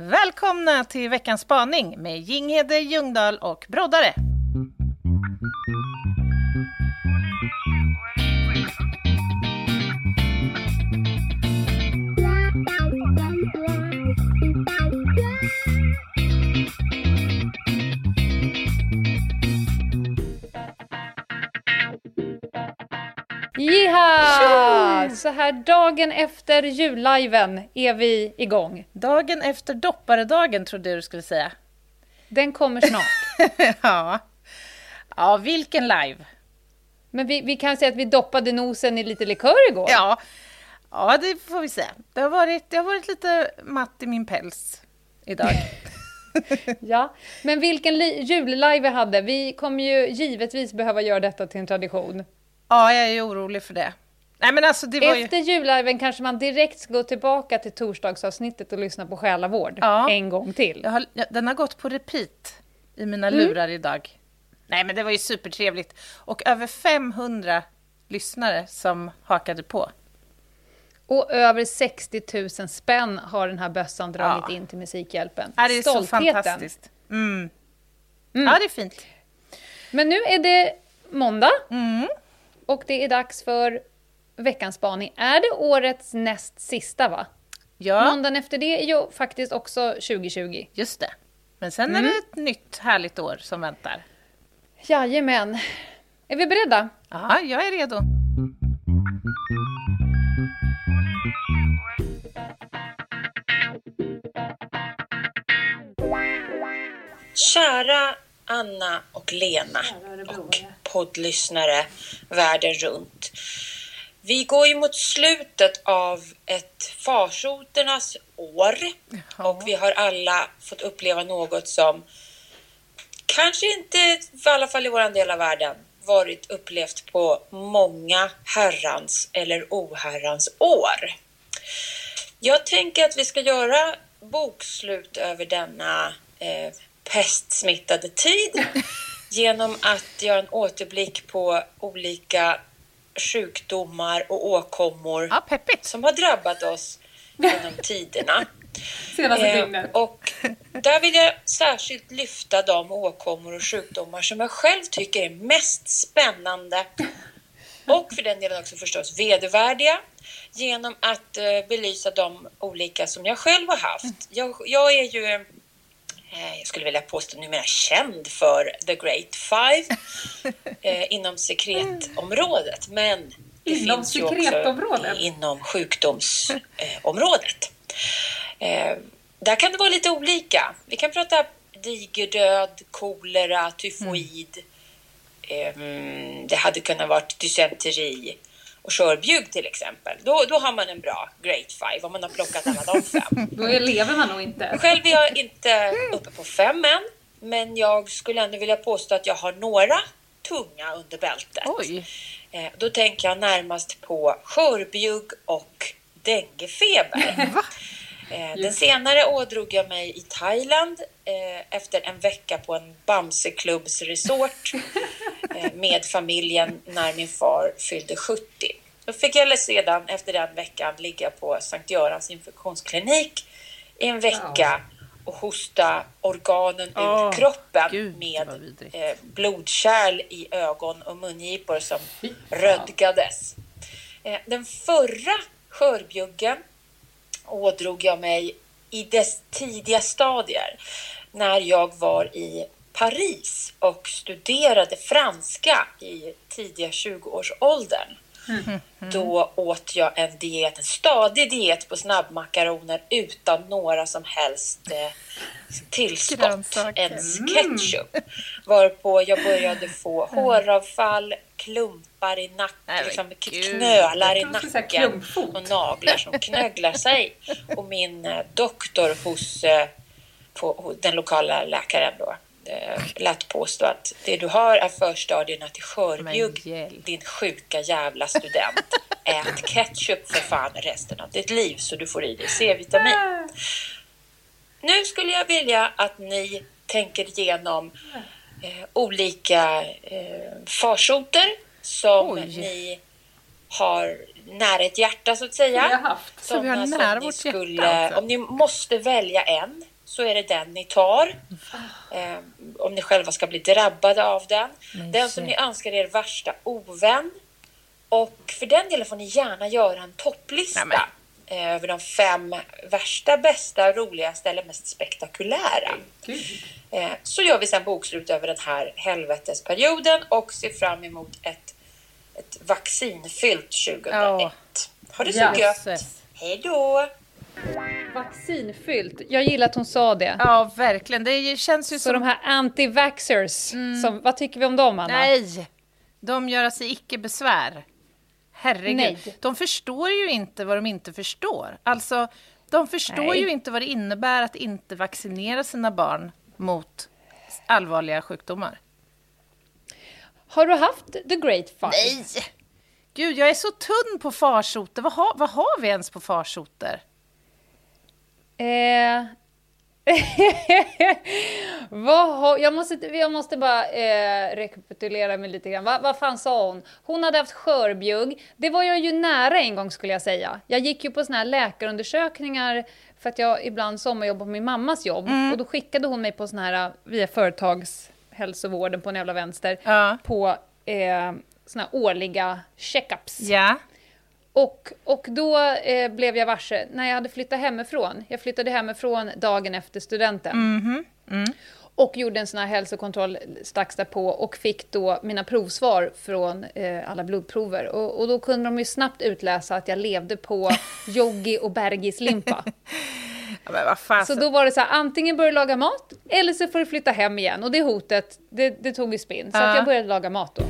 Välkomna till veckans spaning med Jinghede, Ljungdahl och Broddare. Jiha! Så här dagen efter julliven är vi igång. Dagen efter dopparedagen trodde jag du skulle säga. Den kommer snart. ja. ja, vilken live! Men vi, vi kan säga att vi doppade nosen i lite likör igår. Ja, ja det får vi säga. Det har varit, det har varit lite matt i min päls idag. ja, men vilken jullive vi hade. Vi kommer ju givetvis behöva göra detta till en tradition. Ja, jag är orolig för det. Nej, men alltså, det var Efter ju... julliven kanske man direkt ska gå tillbaka till torsdagsavsnittet och lyssna på Själavård ja. en gång till. Har, den har gått på repeat i mina mm. lurar idag. Nej, men det var ju supertrevligt. Och över 500 lyssnare som hakade på. Och över 60 000 spänn har den här bössan dragit ja. in till Musikhjälpen. Ja, det är Stoltheten. så fantastiskt. Mm. Mm. Ja, det är fint. Men nu är det måndag. Mm. Och det är dags för veckans spaning. Är det årets näst sista, va? Ja. Måndagen efter det är ju faktiskt också 2020. Just det. Men sen mm. är det ett nytt härligt år som väntar. Jajamän. Är vi beredda? Ja, jag är redo. Kära Anna och Lena och poddlyssnare världen runt. Vi går ju mot slutet av ett farsoternas år Jaha. och vi har alla fått uppleva något som kanske inte, i alla fall i vår del av världen, varit upplevt på många herrans eller oherrans år. Jag tänker att vi ska göra bokslut över denna eh, pestsmittade tid genom att göra en återblick på olika sjukdomar och åkommor ja, som har drabbat oss genom tiderna. Senaste eh, Och där vill jag särskilt lyfta de åkommor och sjukdomar som jag själv tycker är mest spännande och för den delen också förstås vedervärdiga genom att eh, belysa de olika som jag själv har haft. Jag, jag är ju jag skulle vilja påstå numera känd för The Great Five eh, inom sekretområdet. Men det inom finns ju också inom sjukdomsområdet. Eh, där kan det vara lite olika. Vi kan prata digerdöd, kolera, tyfoid. Mm. det hade kunnat vara dysenteri och körbjugg till exempel, då, då har man en bra Great Five om man har plockat alla de fem. då lever man nog inte. Själv är jag inte uppe på fem än, men jag skulle ändå vilja påstå att jag har några tunga under bältet. Oj. Eh, då tänker jag närmast på skörbjugg och denguefeber. Eh, den senare ådrog jag mig i Thailand eh, efter en vecka på en Bamseklubbsresort med familjen när min far fyllde 70. Då fick jag sedan efter den veckan ligga på Sankt Görans infektionsklinik i en vecka och hosta organen oh, ur kroppen Gud, med eh, blodkärl i ögon och mungipor som rödgades. Eh, den förra skörbjuggen ådrog jag mig i dess tidiga stadier när jag var i Paris och studerade franska i tidiga 20-årsåldern. Mm. Då åt jag en diet, en stadig diet på snabbmakaroner utan några som helst eh, tillskott, ens ketchup. Varpå jag började få håravfall, klumpar i nacken, liksom knölar i nacken och naglar som knögglar sig. Och min eh, doktor hos, eh, på, den lokala läkaren då eh, lät påstå att det du har är förstadierna till skörbjugg, din sjuka jävla student. Ät ketchup för fan resten av ditt liv så du får i dig C-vitamin. Nu skulle jag vilja att ni tänker igenom eh, olika eh, farsoter som Oj. ni har nära ett hjärta så att säga. Vi har haft. Så vi har nära vårt skulle, hjärta alltså. Om ni måste välja en så är det den ni tar. Eh, om ni själva ska bli drabbade av den. Men den som ni önskar er värsta ovän. Och för den delen får ni gärna göra en topplista eh, över de fem värsta, bästa, roligaste eller mest spektakulära. Eh, så gör vi sen bokslut över den här helvetesperioden och ser fram emot ett, ett vaccinfyllt 2001. Ja. Ha det så Ja. gött! Hej då! Vaccinfyllt. Jag gillar att hon sa det. Ja, verkligen. Det känns ju Så som... de här anti-vaxxers, som, vad tycker vi om dem Anna? Nej! De gör sig icke besvär. Herregud. Nej. De förstår ju inte vad de inte förstår. Alltså, de förstår Nej. ju inte vad det innebär att inte vaccinera sina barn mot allvarliga sjukdomar. Har du haft the great five? Nej! Gud, jag är så tunn på farsoter. Vad, har- vad har vi ens på farsoter? Eh, har, jag, måste, jag måste bara eh, rekapitulera mig lite grann. Va, vad fan sa hon? Hon hade haft skörbjugg. Det var jag ju nära en gång skulle jag säga. Jag gick ju på såna här läkarundersökningar för att jag ibland sommarjobbar på min mammas jobb. Och då skickade hon mig på såna här via företagshälsovården på en jävla vänster. Ja. På eh, såna här årliga checkups. Ja. Och, och då eh, blev jag varse när jag hade flyttat hemifrån. Jag flyttade hemifrån dagen efter studenten. Och gjorde en sån här hälsokontroll strax därpå och fick då mina provsvar från eh, alla blodprover. Och, och då kunde de ju snabbt utläsa att jag levde på Joggi och Bergis-limpa. ja men vad fan. Så då var det så här, antingen börja laga mat eller så får du flytta hem igen. Och det hotet, det, det tog ju spinn. Så Ja. att jag började laga mat då.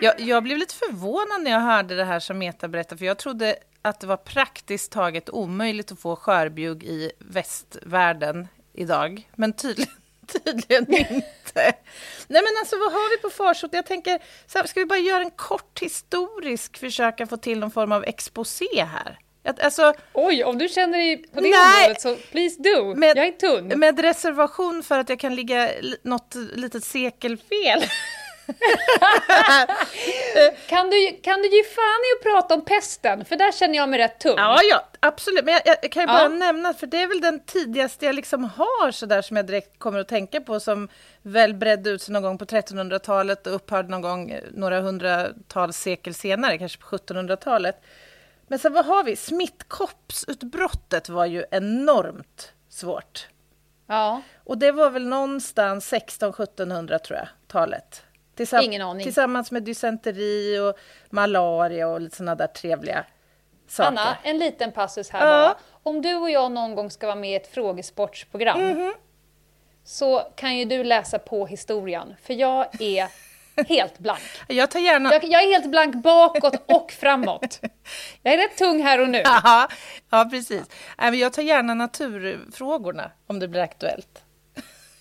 Jag, jag blev lite förvånad när jag hörde det här som Meta berättade, för jag trodde att det var praktiskt taget omöjligt att få skörbjugg i västvärlden idag. Men tydligen, tydligen inte. Nej men alltså vad har vi på farsot? Jag tänker, här, ska vi bara göra en kort historisk försöka få till någon form av exposé här? Att, alltså, Oj, om du känner dig på det Nej. området så please do. Med- jag är tunn. med reservation för att jag kan ligga li- något litet sekel fel. Kan du, kan du ge fan i att prata om pesten? För där känner jag mig rätt tung. Ja, ja, absolut. Men jag, jag kan ju bara Ja. nämna, för det är väl den tidigaste jag liksom har så där som jag direkt kommer att tänka på, som väl bredde ut sig någon gång på 1300-talet och upphörde någon gång eh, några hundratals sekel senare, kanske på 1700-talet. Men sen vad har vi? Smittkoppsutbrottet var ju enormt svårt. Ja. Och det var väl någonstans 1600-1700 tror jag, talet. Tillsam- Ingen aning. Tillsammans med dysenteri och malaria och lite sådana där trevliga saker. Anna, en liten passus här Ja. bara. Om du och jag någon gång ska vara med i ett frågesportsprogram Mhm. så kan ju du läsa på historien, för jag är helt blank. Jag tar gärna... Jag, jag är helt blank bakåt och framåt. Jag är rätt tung här och nu. Ja, ja, precis. Jag tar gärna naturfrågorna om det blir aktuellt,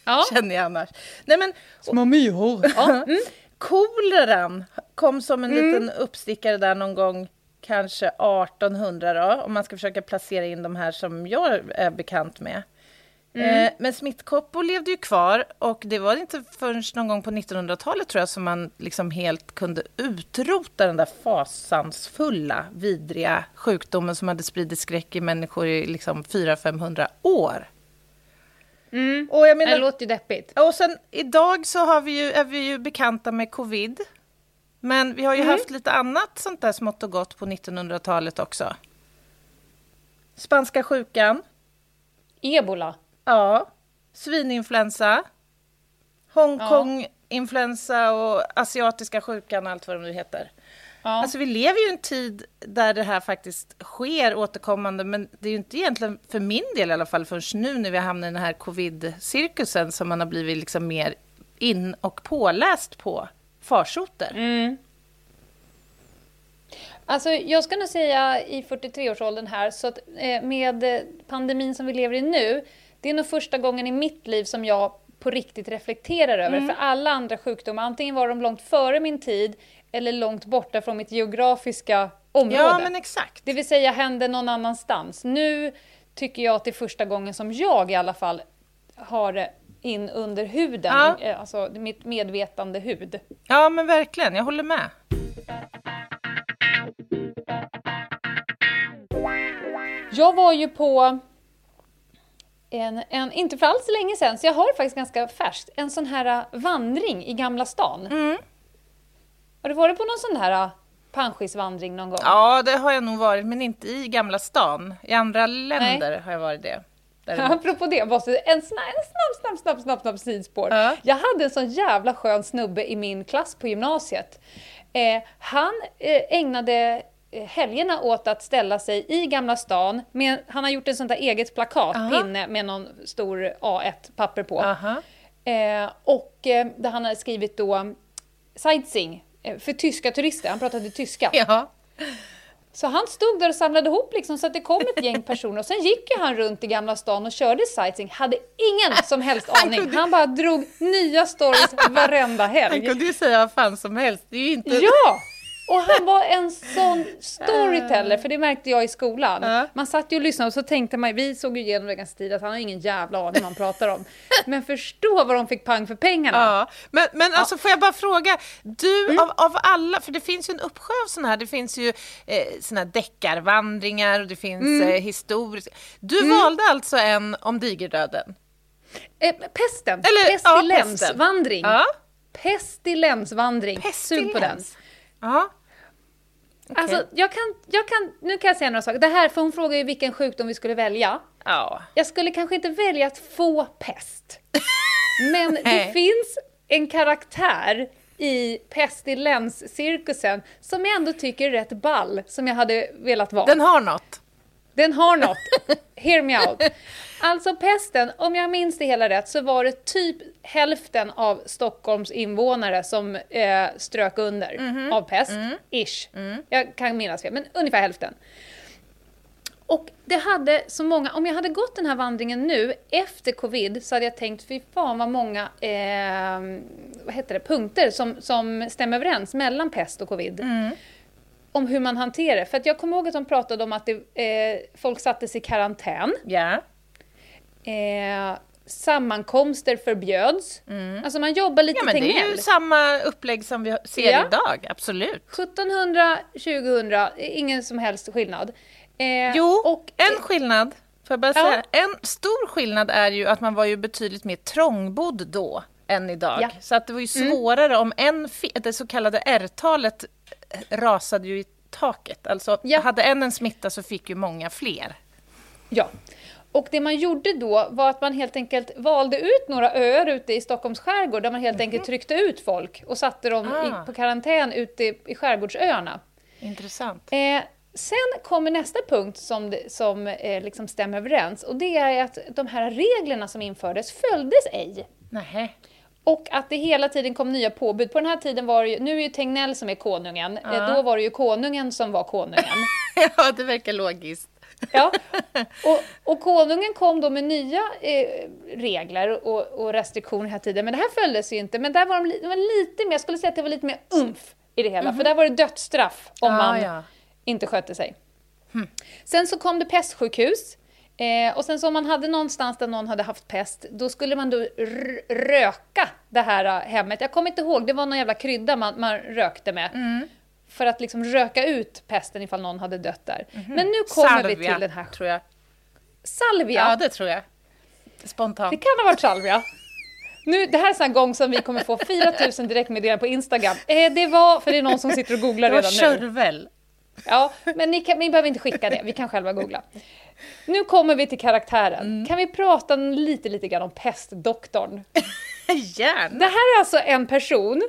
Ja. känner jag annars. Nej, men, Små myror. Ja. Mm. koleran kom som en liten uppstickare där någon gång, kanske 1800 då, om man ska försöka placera in de här som jag är bekant med. Eh, men smittkoppor levde ju kvar och det var inte förrän någon gång på 1900-talet tror jag som man liksom helt kunde utrota den där fasansfulla, vidriga sjukdomen som hade spridit skräck i människor i liksom 400-500 år. Och jag menar, Det låter ju deppigt. och sen idag så har vi ju, är vi ju bekanta med covid. Men vi har ju haft lite annat sånt där smått och gott på 1900-talet också. Spanska sjukan, Ebola. ja. Svininfluensa, Hongkong-influensa och asiatiska sjukan allt vad de nu heter. Ja. Alltså vi lever ju i en tid där det här faktiskt sker återkommande, men det är ju inte egentligen, för min del i alla fall, förrän nu när vi har hamnat i den här covid-cirkusen som man har blivit liksom mer in och påläst på farsoter. Mm. Alltså, jag ska nog säga i 43-årsåldern här, så att eh, med pandemin som vi lever i nu, det är nog första gången i mitt liv som jag på riktigt reflekterar över. För alla andra sjukdomar, antingen var de långt före min tid eller långt borta från mitt geografiska område. Ja, men exakt. Det vill säga hände någon annanstans. Nu tycker jag att det är första gången som jag i alla fall har det in under huden, Ja. eh, alltså mitt medvetande hud. Ja, men verkligen. Jag håller med. Jag var ju på en, en, inte för alls länge sedan, så jag har faktiskt ganska färskt, en sån här äh, vandring i Gamla stan. Mm. Har du varit på någon sån här äh, panschisvandring någon gång? Ja, det har jag nog varit, men inte i Gamla stan. I andra länder har jag varit det. Däremot. Apropå det, måste, en snabb, en snabb, snabb, snabb, snabb, snabb sidospår. Ja. Jag hade en sån jävla skön snubbe i min klass på gymnasiet. Eh, han eh, ägnade eh, helgerna åt att ställa sig i Gamla stan. Med, han har gjort en sån där eget plakat, Aha. pinne med någon stor A1-papper på. Eh, och eh, där han har skrivit då sightseeing för tyska turister. Han pratade tyska. Ja. Så han stod där och samlade ihop liksom, så att det kom ett gäng personer och sen gick ju han runt i Gamla stan och körde sightseeing, hade ingen som helst Han aning. Han bara drog nya stories varenda Han helg. kunde ju säga vad fan som helst. Det är ju inte... Ja! Och han var en sån storyteller, för det märkte jag i skolan. Ja. Man satt ju och lyssnade och så tänkte man, vi såg ju igenom det ganska tidigt, att han har ingen jävla aning vad han pratar om. Men förstå vad de fick pang för pengarna. Ja, men, men alltså får jag bara fråga, du Mm. av, av alla, för det finns ju en uppsjö av sådana här, det finns ju eh, såna här deckarvandringar och det finns Mm. eh, historiska. Du valde alltså en om digerdöden? Eh, pesten, Eller, ja, pestilensvandring. Ja, Pestilensvandring, sug på den. pestilens. Ja, okej. Alltså, jag kan, jag kan, nu kan jag säga några saker. Det här, för hon frågar ju vilken sjukdom vi skulle välja. ja. Jag skulle kanske inte välja att få pest. Men det finns en karaktär i pestilenscirkusen som jag ändå tycker är rätt ball, som jag hade velat vara. Den har något. Den har något. Hear me out. Alltså pesten, om jag minns det hela rätt, så var det typ hälften av Stockholms invånare som eh, strök under Mhm. av pest. Mm. Ish. Jag kan minnas fel, men ungefär hälften. Och det hade så många, om jag hade gått den här vandringen nu efter covid så hade jag tänkt fy fan vad många eh, vad heter det, punkter som, som stämmer överens mellan pest och covid. Om hur man hanterar det. För att jag kommer ihåg att de pratade om att det, eh, folk sattes i karantän. Ja. Eh, sammankomster förbjöds. Alltså man jobbar lite ja, men det är ju samma upplägg som vi ser Ja. idag, absolut. 1700, 2000, ingen som helst skillnad. Eh, Jo, och, en skillnad. Får jag bara Ja. säga. En stor skillnad är ju att man var ju betydligt mer trångbodd då än idag. Ja. Så att det var ju svårare om en, det så kallade R-talet rasade ju i taket. Alltså Ja. hade en en smitta så fick ju många fler. Ja. Och det man gjorde då var att man helt enkelt valde ut några öar ute i Stockholms skärgård där man helt enkelt tryckte ut folk och satte dem Ah. i, på karantän ute i, i skärgårdsöarna. Intressant. Eh, sen kommer nästa punkt som, som eh, liksom stämmer överens och det är att de här reglerna som infördes följdes ej. Nej. Och att det hela tiden kom nya påbud. På den här tiden var det ju, nu är ju Tegnell som är konungen, eh, då var det ju konungen som var konungen. ja, det verkar logiskt. Ja. Och, och konungen kom då med nya eh, regler och, och restriktioner hela tiden, men det här följdes ju inte. Men där var de, det var lite mer, jag skulle säga att det var lite mer umf i det hela, för där var det dödsstraff om Ah, man ja. inte skötte sig. Sen så kom det pestsjukhus. Eh, och sen så om man hade någonstans där någon hade haft pest, då skulle man då röka det här eh, hemmet. Jag kommer inte ihåg, det var någon jävla krydda man, man rökte med. För att liksom röka ut pesten ifall någon hade dött där. Men nu kommer vi Salvia, till den här tror jag. salvia. Ja, det tror jag. Spontant. Det kan ha varit salvia. Nu, det här är en gång som vi kommer få 4000 direktmeddelanden på Instagram. Eh, det var, för det är någon som sitter och googlar Det var redan nu. körvel. Ja, men ni, kan, ni behöver inte skicka det, vi kan själva googla. Nu kommer vi till karaktären. Mm. Kan vi prata lite, lite grann om pestdoktorn? Gärna. Det här är alltså en person,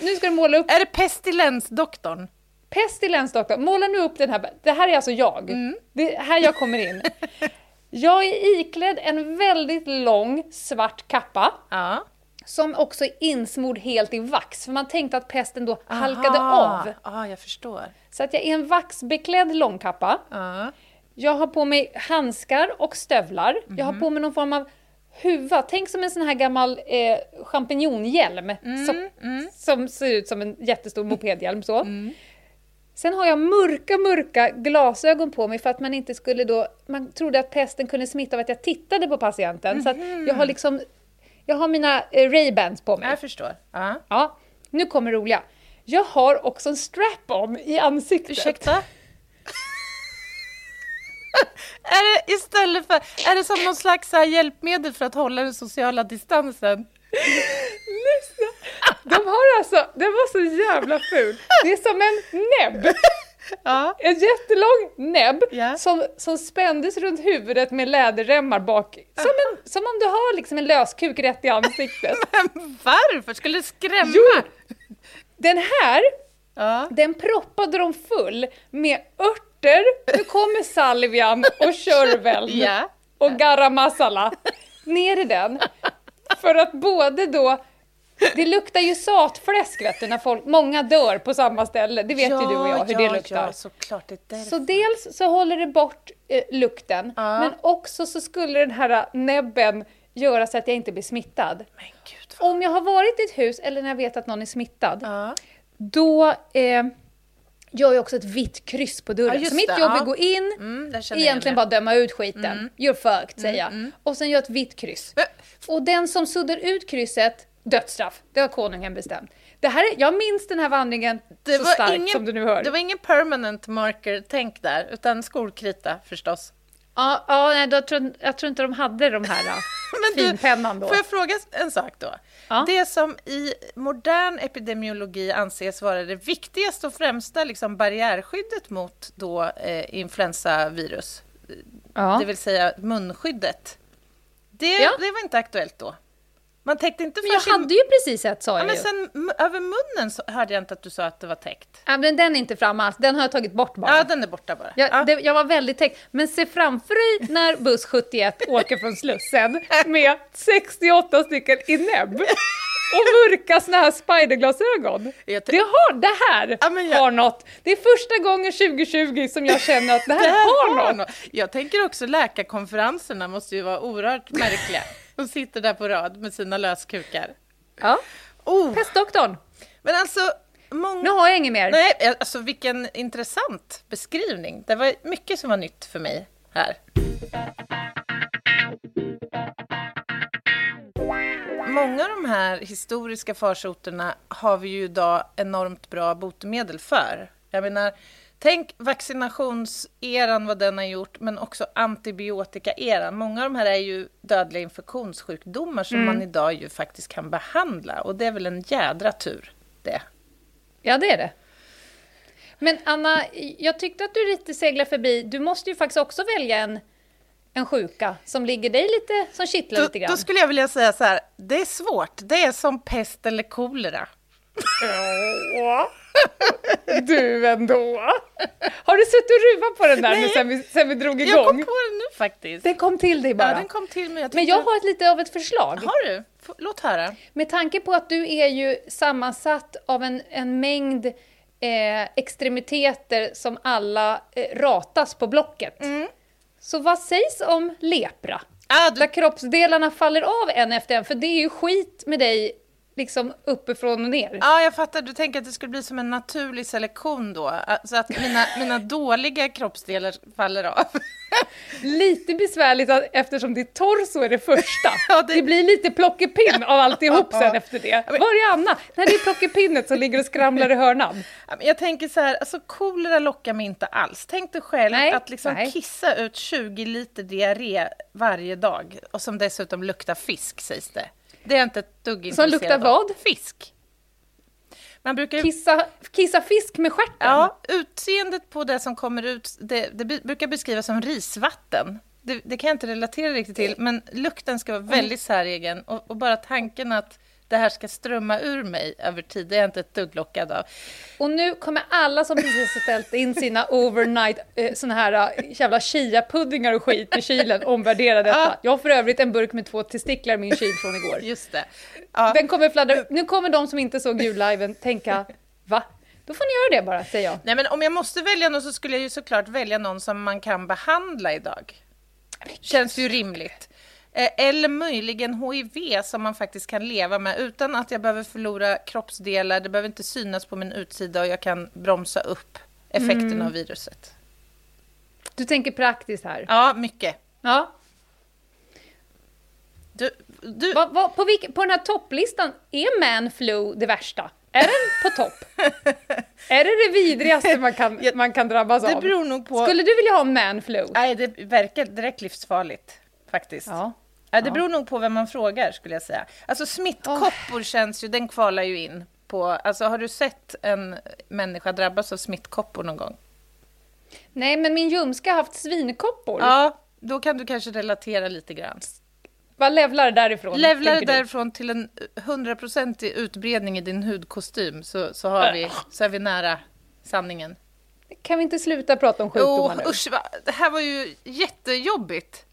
nu ska du måla upp Är det pestilensdoktorn? pestilensdoktorn. Måla nu upp den här, det här är alltså jag. Mm. Det är här jag kommer in. Jag är iklädd en väldigt lång svart kappa. Ja. Som också är insmord helt i vax, för man tänkte att pesten då halkade Aha. av. Ja, jag förstår. Så att jag är en vaxbeklädd långkappa. Ja. Jag har på mig handskar och stövlar. Jag har på mig någon form av huva. Tänk som en sån här gammal eh, champinjonhjälm. som, som ser ut som en jättestor mopedhjälm. Så. Sen har jag mörka, mörka glasögon på mig för att man inte skulle då... Man trodde att pesten kunde smitta av att jag tittade på patienten. Så att jag har liksom... Jag har mina eh, Ray-Bans på mig. Jag förstår. Ja. Ja, nu kommer det roliga. Jag har också en strap-on i ansiktet. Ursäkta? är det istället för, är det som någon slags hjälpmedel för att hålla den sociala distansen? Lyssna! De har alltså, den var så jävla ful. Det är som en näbb. Ja. En jättelång näbb Ja. som, som spändes runt huvudet med läderremmar bak. Som, en, som om du har liksom en löskuk rätt i ansiktet. Men varför? Skulle det skrämma? Jo! Den här, Ja. den proppade de full med örter, nu kommer salvian och körvel Ja. och garam masala ner i den. För att både då, det luktar ju satfläsk vet du, när folk, många dör på samma ställe, det vet ju du och jag hur ja, det luktar. Ja, såklart. Det är. Så dels så håller det bort eh, lukten, Ja. men också så skulle den här näbben göra så att jag inte blir smittad. Men gud vad... Om jag har varit i ett hus eller när jag vet att någon är smittad, Ja. då eh, gör jag också ett vitt kryss på dörren. Ja, så mitt det, jobb är att gå in, Mm, jag egentligen igen bara döma ut skiten. You're fucked, säger jag. mm. Och sen gör jag ett vitt kryss. Men- Och den som suddar ut krysset, dödsstraff. Det har konungen bestämt. Det här är, jag minns den här vandringen Det så starkt ingen, som du nu hör. Det var ingen permanent marker-tänk där, utan skolkrita förstås. Ja, ja nej, då tror, jag tror inte de hade de här finpennan då. Får jag fråga en sak då? Ja. Det som i modern epidemiologi anses vara det viktigaste och främsta liksom, barriärskyddet mot då, eh, influensavirus, Ja. det vill säga munskyddet, det, Ja. det var inte aktuellt då. Man täckte inte för Men jag sin... hade ju precis ett sa Ja, jag men ju. sen över munnen så hörde jag inte att du sa att det var täckt. Ja, men den är inte fram alls, den har jag tagit bort bara. Ja, den är borta bara. Jag, ja. det, jag var väldigt täckt. Men se framför dig när buss 71 åker från Slussen med 68 stycken i näbb och mörka såna här spiderglasögon. Det, har, det här Ja, jag- har något. Det är första gången 2020 som jag känner att det här, Det här har har något. något. Jag tänker också läkarkonferenserna måste ju vara oerhört märkliga. De sitter där på rad med sina löskukar. Ja. Oh, Pestdoktorn, men alltså, många... nu har jag inget mer. Nej, alltså vilken intressant beskrivning. Det var mycket som var nytt för mig här. Många av de här historiska farsoterna har vi ju idag enormt bra botemedel för. Jag menar, tänk vaccinationseran, vad den har gjort, men också antibiotikaeran. Många av de här är ju dödliga infektionssjukdomar som man idag ju faktiskt kan behandla. Och det är väl en jädra tur det. Ja, det är det. Men Anna, jag tyckte att du lite seglar förbi. Du måste ju faktiskt också välja en, en sjuka som ligger dig lite, som kittlar Då, lite grann. då skulle jag vilja säga så här, det är svårt. Det är som pest eller kolera. Du ändå! Har du suttit och ruvat på den där nu Nej. sen vi, sen vi drog Jag igång? kom på det nu faktiskt. Den kom till dig bara. ja, den kom till mig. Jag Men jag har ett, lite av ett förslag. Har du? F- Låt höra. Med tanke på att du är ju sammansatt av en, en mängd eh, extremiteter som alla eh, ratas på Blocket. Mm. Så vad sägs om lepra? Ah, du, Där kroppsdelarna faller av en efter en, för det är ju skit med dig liksom uppifrån och ner. ja, jag fattar. Du tänker att det skulle bli som en naturlig selektion då? Så att mina, mina dåliga kroppsdelar faller av. Lite besvärligt att, eftersom ditt torso är det första. Ja, det... det- blir lite plockepinn av alltihop sen efter det. Var är Anna? När det är plockepinnet som ligger och skramlar i hörnan. Jag tänker så här, alltså kolera lockar mig inte alls. Tänk dig själv Nej, att liksom nej. kissa ut 20 liter diarré varje dag och som dessutom luktar fisk sägs det. Det är inte ett dugg Som luktar av. vad? Fisk. Man brukar Kissa, kissa fisk med stjärten. Ja, utseendet på det som kommer ut, det, det brukar beskrivas som risvatten. Det, det kan jag inte relatera riktigt till, men lukten ska vara väldigt säregen och, och bara tanken att det här ska strömma ur mig över tid, det är jag inte ett dugg lockad av. Och nu kommer alla som precis har ställt in sina overnight eh, såna här eh, jävla chia-puddingar och skit i kylen omvärdera detta. Ja. Jag har för övrigt en burk med två testiklar i min kyl från igår. Just det. Ja. Den kommer fladdra Nu kommer de som inte såg julliven tänka, va? Då får ni göra det bara, säger jag. Nej, men om jag måste välja någon så skulle jag ju såklart välja någon som man kan behandla idag. Känns ju rimligt. Eh, Eller möjligen HIV som man faktiskt kan leva med utan att jag behöver förlora kroppsdelar, det behöver inte synas på min utsida och jag kan bromsa upp effekten av viruset. Du tänker praktiskt här. Ja, mycket. Ja. Du, du, Va, va, på, vilk, på den här topplistan, är manflu det värsta? Är den på topp? Är det det vidrigaste man kan, man kan drabbas Det av? beror nog på... Skulle du vilja ha manflu? Nej, det verkar direkt livsfarligt faktiskt. Ja. Ja, det beror nog på vem man frågar skulle jag säga. Alltså smittkoppor känns ju, den kvalar ju in på, alltså har du sett en människa drabbas av smittkoppor någon gång? Nej, men min ljumske har haft svinkoppor. Ja, då kan du kanske relatera lite grann. Vad levlar därifrån? Levlar därifrån till en hundraprocentig utbredning i din hudkostym så, så, har vi, så är vi nära sanningen. Kan vi inte sluta prata om sjukdomar nu? Oh, usch, va- det här var ju jättejobbigt.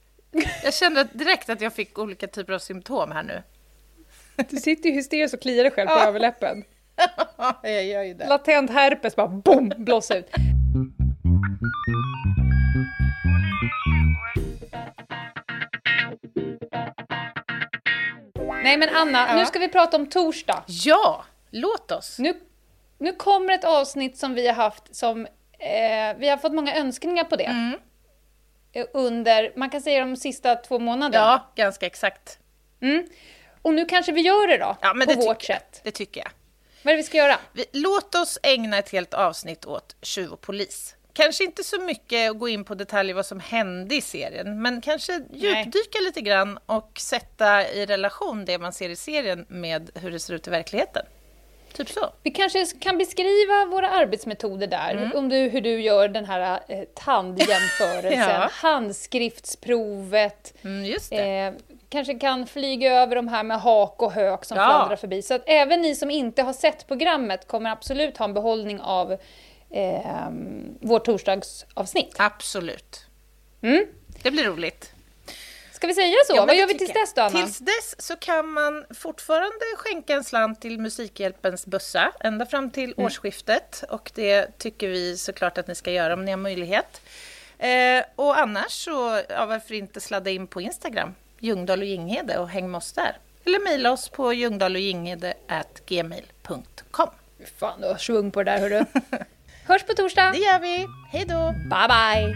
Jag kände direkt att jag fick olika typer av symptom här nu. Du sitter ju hysteriskt och kliar dig själv på Ja. överläppen. jag gör ju det. Latent herpes bara boom, blossa ut. Nej men Anna, nu ska vi prata om torsdag. Ja, låt oss. Nu, nu kommer ett avsnitt som vi har haft som... Eh, vi har fått många önskningar på det. Mm. Under, man kan säga de sista två månaderna. Ja, ganska exakt. Mm. Och nu kanske vi gör det då, Ja, men på det vårt tycker jag. sätt. Det tycker jag. Vad är det vi ska göra? Vi, låt oss ägna ett helt avsnitt åt tjuv och polis. Kanske inte så mycket att gå in på detaljer vad som hände i serien, men kanske djupdyka lite grann och sätta i relation det man ser i serien med hur det ser ut i verkligheten. Typ så. Vi kanske kan beskriva våra arbetsmetoder där, Mm. om du, hur du gör den här eh, tandjämförelsen, Ja. handskriftsprovet, Mm, eh, kanske kan flyga över de här med hak och hök som Ja. fladdrar förbi. Så att även ni som inte har sett programmet kommer absolut ha en behållning av eh, vårt torsdagsavsnitt. Absolut. Mm. Det blir roligt. Ska vi säga så? Ja, Vad gör vi tills dess då, Anna? Tills dess så kan man fortfarande skänka en slant till Musikhjälpens bössa ända fram till Mm. årsskiftet. Och det tycker vi såklart att ni ska göra om ni har möjlighet. Eh, och annars så, ja, varför inte sladda in på Instagram, Ljungdahl och Ginghede och häng med oss där. Eller mejla oss på ljungdahlochginghede.gmail.com. Fan, du har svung på det där hörru. Hörs på torsdag. Det gör vi. Hej då! Bye bye!